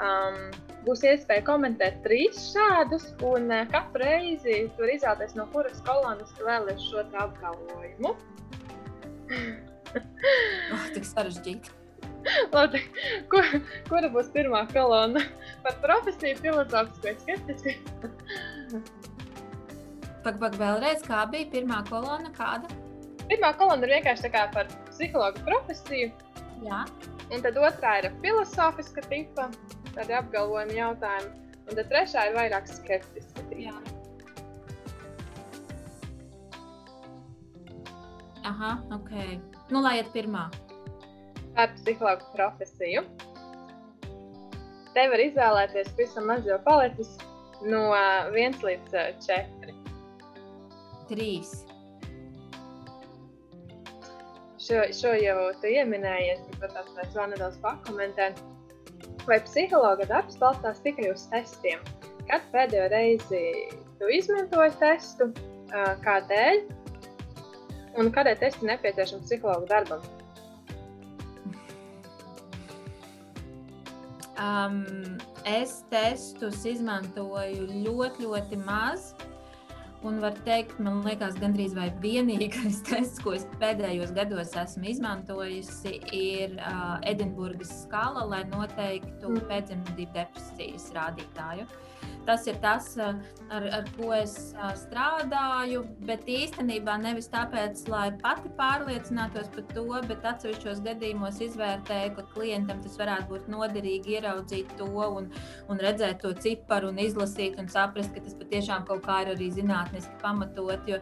Um, būs iespēja komentēt trīs šādus, un uh, katru reizi tur izvēlēties, no kuras kolonas vēlaties šo apgalvojumu. oh, tik sarežģīti. Labi, kur, kura būs pirmā kolona? Par profesiju, filozofisku vai skeptisku? Pak, vēlreiz, kā bija pirmā kolona? Kāda? Pirmā kolona ir vienkārši par psihologu profesiju. Jā. Un tad otrā ir filozofiska tipa, tādi apgalvojumi, jautājumi. Un tad trešā ir vairāk skeptiska. Jā. Aha, ok. Nu, lai iet pirmā. Par psihologu profesiju. Te var izvēlēties pavisam mazo paletis no 1 līdz 4. 3. šo, šo jau tu ieminējies, bet tāpēc vēl nedaudz pakomentēt. Vai psihologa darbs balstās tikai uz testiem? Kad pēdējo reizi tu izmantoji testu, kādēļ? Un kādēļ testi nepieciešams psihologa darbam? Um, es testus izmantoju ļoti, ļoti maz. Un var teikt, man liekas, gandrīz vai vienīgais tests, ko es pēdējos gados esmu izmantojusi, ir uh, Edinburgas skala, lai noteiktu mm. pēcdzemdību depresijas rādītāju. Uh, tas ir tas, ar, ar ko es strādāju. Bet īstenībā nevis tāpēc, lai pati pārliecinātos par to, bet atsevišķos gadījumos izvērtēju, ka klientam tas varētu būt noderīgi ieraudzīt to un, un redzēt to ciparu un izlasīt un saprast, ka tas patiešām kaut kā ir arī zinātniski pamatot. Jo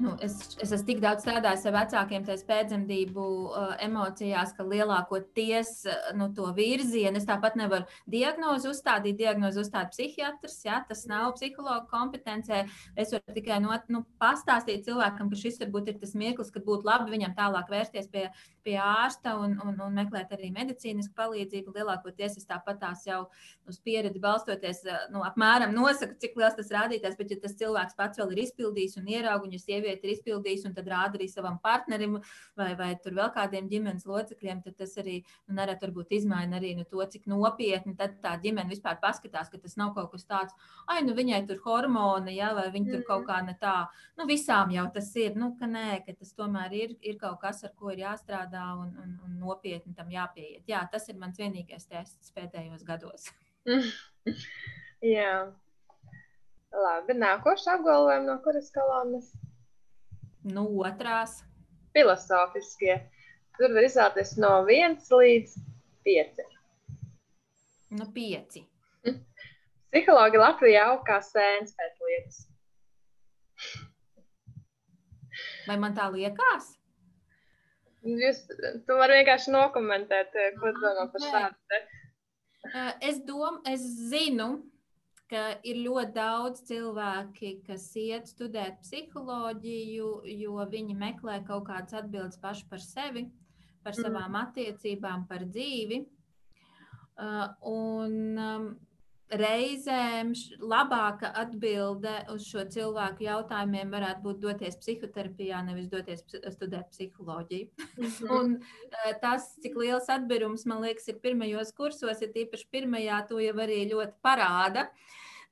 nu, es, es esmu tik daudz strādājis ar vecākiem, tajā pēcdzemdību uh, emocijās, ka lielākoties uh, nu, to virzienu es tāpat nevaru diagnozi uzstādīt. Diagnozi uzstāda psihiatrs, ja tas nav psihologa kompetencē. Es varu tikai no, nu, pastāstīt cilvēkam, ka šis varbūt ir tas mirklis, kad būtu labi viņam tālāk vērsties pie, pie ārsta un, un, un meklēt arī medicīnisku palīdzību. Lielākoties es tāpat tās jau uz pieredzi balstoties, uh, nu, apmēram nosaku, cik liels tas rādītājs, bet ja tas cilvēks pats vēl ir izpildījis un ierauguņus, sieviete ir izpildījusi un tad rāda arī savam partnerim vai, vai vēl kādiem ģimenes locekļiem, tad tas arī nu, nereti varbūt izmaina arī nu, to, cik nopietni tā ģimene vispār paskatās, ka tas nav kaut kas tāds, ai, nu viņai tur hormoni, ja, vai viņa tur kaut kā ne tā, nu visām jau tas ir, nu, ka nē, ka tas tomēr ir, ir kaut kas, ar ko ir jāstrādā un, un, un nopietni tam jāpieiet. Jā, tas ir mans vienīgais tests pēdējos gados. Jā. Labi, nākošais apgalvojums, no kuras kolonnas? Nu, otrās. Filosofiskie. Tur var izvēlēties no 1 līdz 5. Nu, 5. Psihologi Latvijā aug kā sēnes pēc lietas. Vai man tā liekas? Jūs, tu vari vienkārši nokomentēt, ko domā par šādu. Es domāju, es zinu, ka ir ļoti daudz cilvēki, kas iet studēt psiholoģiju, jo viņi meklē kaut kādas atbildes paši par sevi, par mm. savām attiecībām, par dzīvi. Uh, un um, reizēm labāka atbilde uz šo cilvēku jautājumiem varētu būt doties psihoterapijā, nevis doties studēt psiholoģiju. Mm -hmm. Un uh, tas, cik liels atbīrums man liekas, ir pirmajos kursos, ir tīpaši pirmajā, to jau arī ļoti parāda.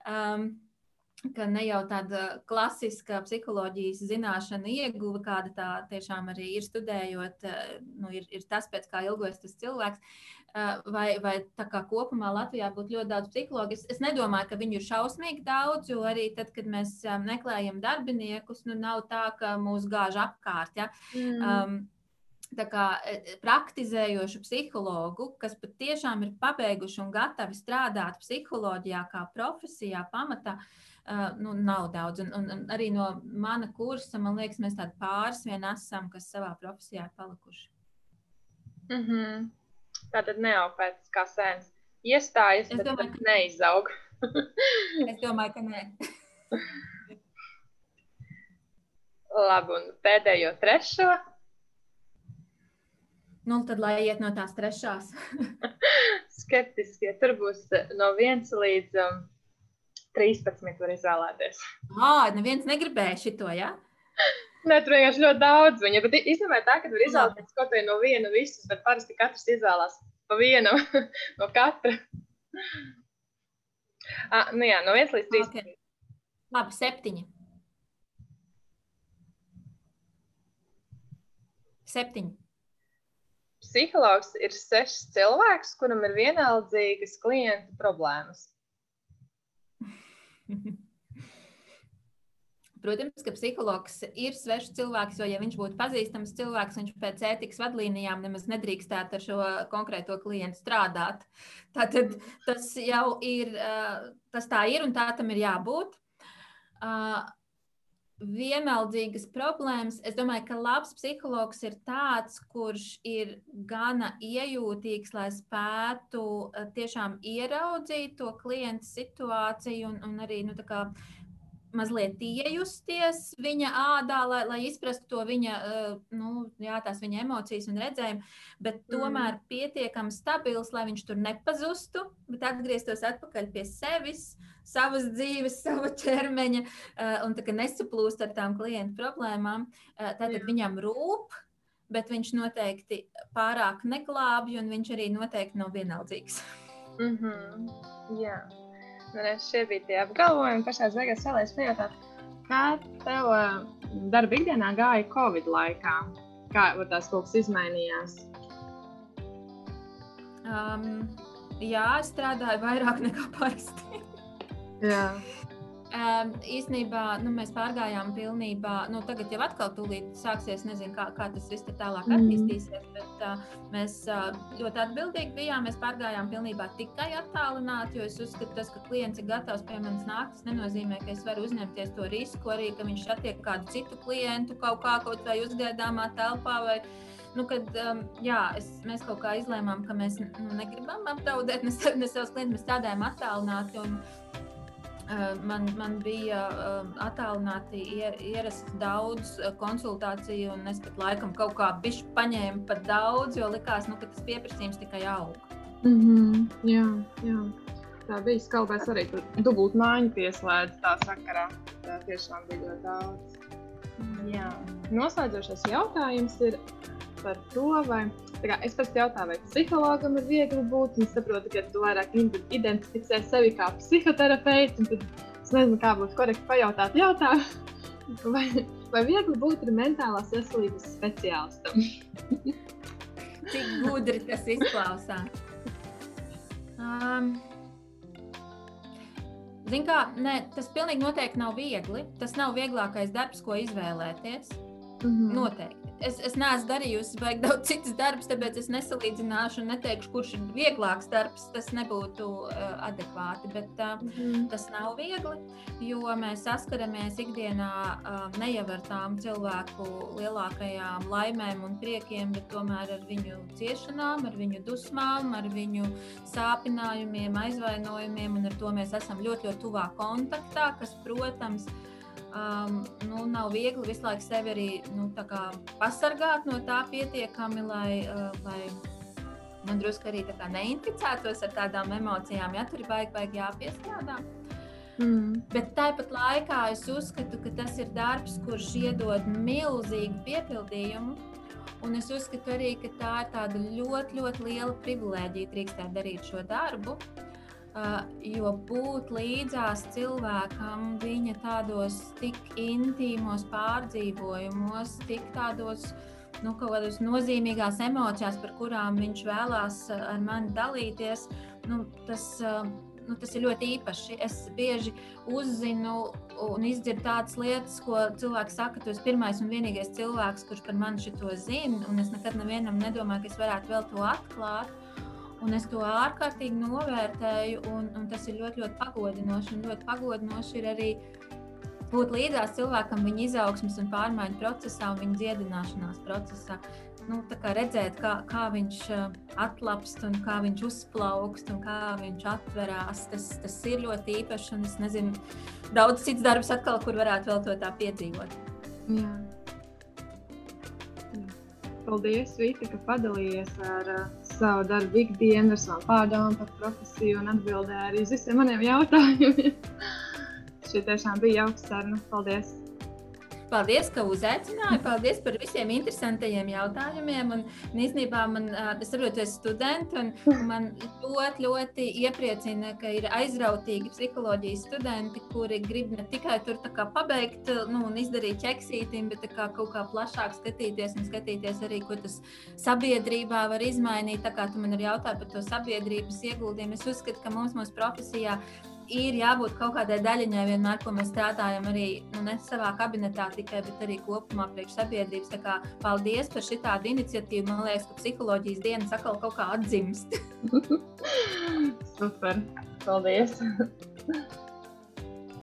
Um, ka ne jau tāda klasiska psiholoģijas zināšana ieguva, kāda tā tiešām arī ir studējot, uh, nu, ir, ir tas, pēc kā ilgojas tas cilvēks. Uh, vai, vai tā kā kopumā Latvijā būtu ļoti daudz psihologu. Es, es nedomāju, ka viņu ir šausmīgi daudz, jo arī tad, kad mēs um, meklējam darbiniekus, nu nav tā, ka mūs gāž apkārt. Ja? Mm. Um, kā, e, praktizējošu psihologu, kas patiešām ir pabeiguši un gatavi strādāt psiholoģijā, kā profesijā, pamatā, uh, nu, nav daudz. Un, un, un arī no mana kursa, man liekas, mēs tādi pāris vien esam, kas savā profesijā ir palikuši. Mm -hmm. Tā tad neau pēc kā sēnes iestājas, es domāju, ka... neizaug. es domāju, ka nē. Labi, un pēdējo trešo Nu, tad lai iet no tās trešās. Skeptiskie. Tur būs eh, no 1 līdz um, 13. var izvēlēties. Ah, neviens negribēja šito, jā? Ja? Nē, tur vienkārši ļoti daudz viņa. Bet īstenībā tā, ka var izvēlēties kaut ko no viena visus, bet parasti katrs izvēlās pa vienu no katra. ah, nu jā, no 1 līdz 13. Okay. Labi, septiņi. Septiņi psihologs ir sešs cilvēks, kuram ir vienaldzīgas klientu problēmas. Protams, ka psihologs ir svešs cilvēks, jo, ja viņš būtu pazīstams cilvēks, viņš pēc ētikas vadlīnijām nemaz nedrīkstētu ar šo konkrēto klientu strādāt. Tātad tas jau ir, tas tā ir un tā tam ir jābūt vienaldzīgas problēmas. Es domāju, ka labs psihologs ir tāds, kurš ir gana iejūtīgs, lai spētu eh, tiešām ieraudzīt to klienta situāciju un, un arī nu, mazliet iejusties viņa ādā, lai, lai izprastu to viņa, nu, jā, tās viņa emocijas un redzējumu, bet mm. tomēr mm. pietiekami stabils, lai viņš tur nepazustu, bet atgrieztos atpakaļ pie sevis, savas dzīves, sava ķermeņa un nesaplūst ar tām klientu problēmām. Tātad jā. viņam rūp, bet viņš noteikti pārāk neglābj, un viņš arī noteikti nav vienaldzīgs. Mm -hmm. Jā, nu, šie bija tie apgalvojumi. Pašā beigās vēlēs pajautāt, kā tev darba ikdienā gāja Covid laikā? Kā tās kaut kas izmainījās? Um, jā, strādāju vairāk nekā parasti. jā. Um, īsnībā nu, mēs pārgājām pilnībā, nu, tagad jau atkal tūlīt sāksies, nezinu, kā, kā tas viss tālāk mm. attīstīsies, bet uh, mēs uh, ļoti atbildīgi bijām. Mēs pārgājām pilnībā tikai attālināti, jo es uzskatu, tas, ka klients ir gatavs pie manis nākt, tas nenozīmē, ka es varu uzņemties to risku arī, ka viņš satiek kādu citu klientu kaut kā, kaut vai uzgaidāmā telpā. Vai, nu, kad um, jā, es, mēs kaut kā izlēmām, ka mēs nu, negribam apdraudēt ne, ne savus klientus, mēs strādājam attālināti. Un, Man, man bija attālināti ierasts daudz konsultāciju, un es pat laikam kaut kā bišķi paņēmu pat daudz, jo likās, nu, ka tas pieprasījums tikai aug. Mm -hmm, jā, jā. Tā bija skalbēs arī tur dubult mājiņu pieslēdz tā sakarā. Tā tiešām bija ļoti daudz. Jā. Noslēdzošais jautājums ir par to, vai Kā, es pats jautāju, vai psihologam ir viegli būt. Es saprotu, ka tu vairāk identificē sevi kā psihoterapeits. Tad es nezinu, kā būtu korekti pajautāt jautājumu. Vai, vai viegli būt mentālās veselības speciālistam? Cik gudri tas izklausās. Um, Ziniet, kā ne, tas pilnīgi noteikti nav viegli. Tas nav vieglākais darbs, ko izvēlēties. Mm -hmm. Noteikti es, es neesmu darījusi baigi daudz citas darbus, tāpēc es nesalīdzināšu un neteikšu, kurš ir vieglāks darbs. Tas nebūtu uh, adekvāti, bet uh, mm -hmm. tas nav viegli, jo mēs saskaramies ikdienā uh, ne jau ar tām cilvēku lielākajām laimēm un priekiem, bet tomēr ar viņu ciešanām, ar viņu dusmām, ar viņu sāpinājumiem, aizvainojumiem, un ar to mēs esam ļoti, ļoti tuvā kontaktā, kas, protams, ir um, nu, nav viegli visu laiku sevi arī nu, pasargāt no tā pietiekami, lai, uh, lai man drusku arī neinficētos ar tādām emocijām, ja tur ir baigi, baigi jāpiestrādā. Mm. Bet tāpat laikā es uzskatu, ka tas ir darbs, kurš iedod milzīgu piepildījumu. Un es uzskatu arī, ka tā ir tāda ļoti, ļoti liela privilēģija drīkstēt darīt šo darbu. Uh, jo būt līdzās cilvēkam viņa tādos tik intīmos pārdzīvojumos, tik tādos nu, nozīmīgās emocijās, par kurām viņš vēlās ar mani dalīties, nu, tas, uh, nu, tas ir ļoti īpaši. Es bieži uzzinu un izdzirdu tādas lietas, ko cilvēki saka, tu esi pirmais un vienīgais cilvēks, kurš par mani šo zina, un es nekad nevienam nedomāju, ka es varētu vēl to atklāt. Un es to ārkārtīgi novērtēju, un, un tas ir ļoti, ļoti pagodinoši. Un ļoti pagodinoši ir arī būt līdzās cilvēkam viņa izaugsmas un pārmaiņu procesā un viņa dziedināšanās procesā. Nu, kā redzēt, kā, kā viņš uh, atlapst, un kā viņš uzplaukst, un kā viņš atverās, tas, tas ir ļoti īpašs. Un es nezinu, daudz cits darbs, atkal, kur varētu vēl to tā piedzīvot. Jā. Paldies, Vita, ka padalījies ar uh, savu darbu ikdienu, ar savām pārdomām par profesiju un atbildēji arī uz visiem maniem jautājumiem. Šī tiešām bija jauka saruna. Paldies! Paldies, ka uzaicināji. Paldies par visiem interesantajiem jautājumiem. Un, un īstenībā man, es saprotu, es studenti, un, un man ļoti, ļoti iepriecina, ka ir aizrautīgi psiholoģijas studenti, kuri grib ne tikai tur pabeigt nu, un izdarīt ķeksītim, bet kā kaut kā plašāk skatīties un skatīties arī, ko tas sabiedrībā var izmainīt. Tā kā tu man ir jautāji par to sabiedrības ieguldījumu, es uzskatu, ka mums mūsu profesijā ir jābūt kaut kādai daļiņai vienmēr, ko mēs strādājam arī nu, ne savā kabinetā tikai, bet arī kopumā priekš sabiedrības. Tā kā paldies par šitādu iniciatīvu. Man liekas, ka psiholoģijas dienas atkal kaut kā atdzimst. Super! Paldies!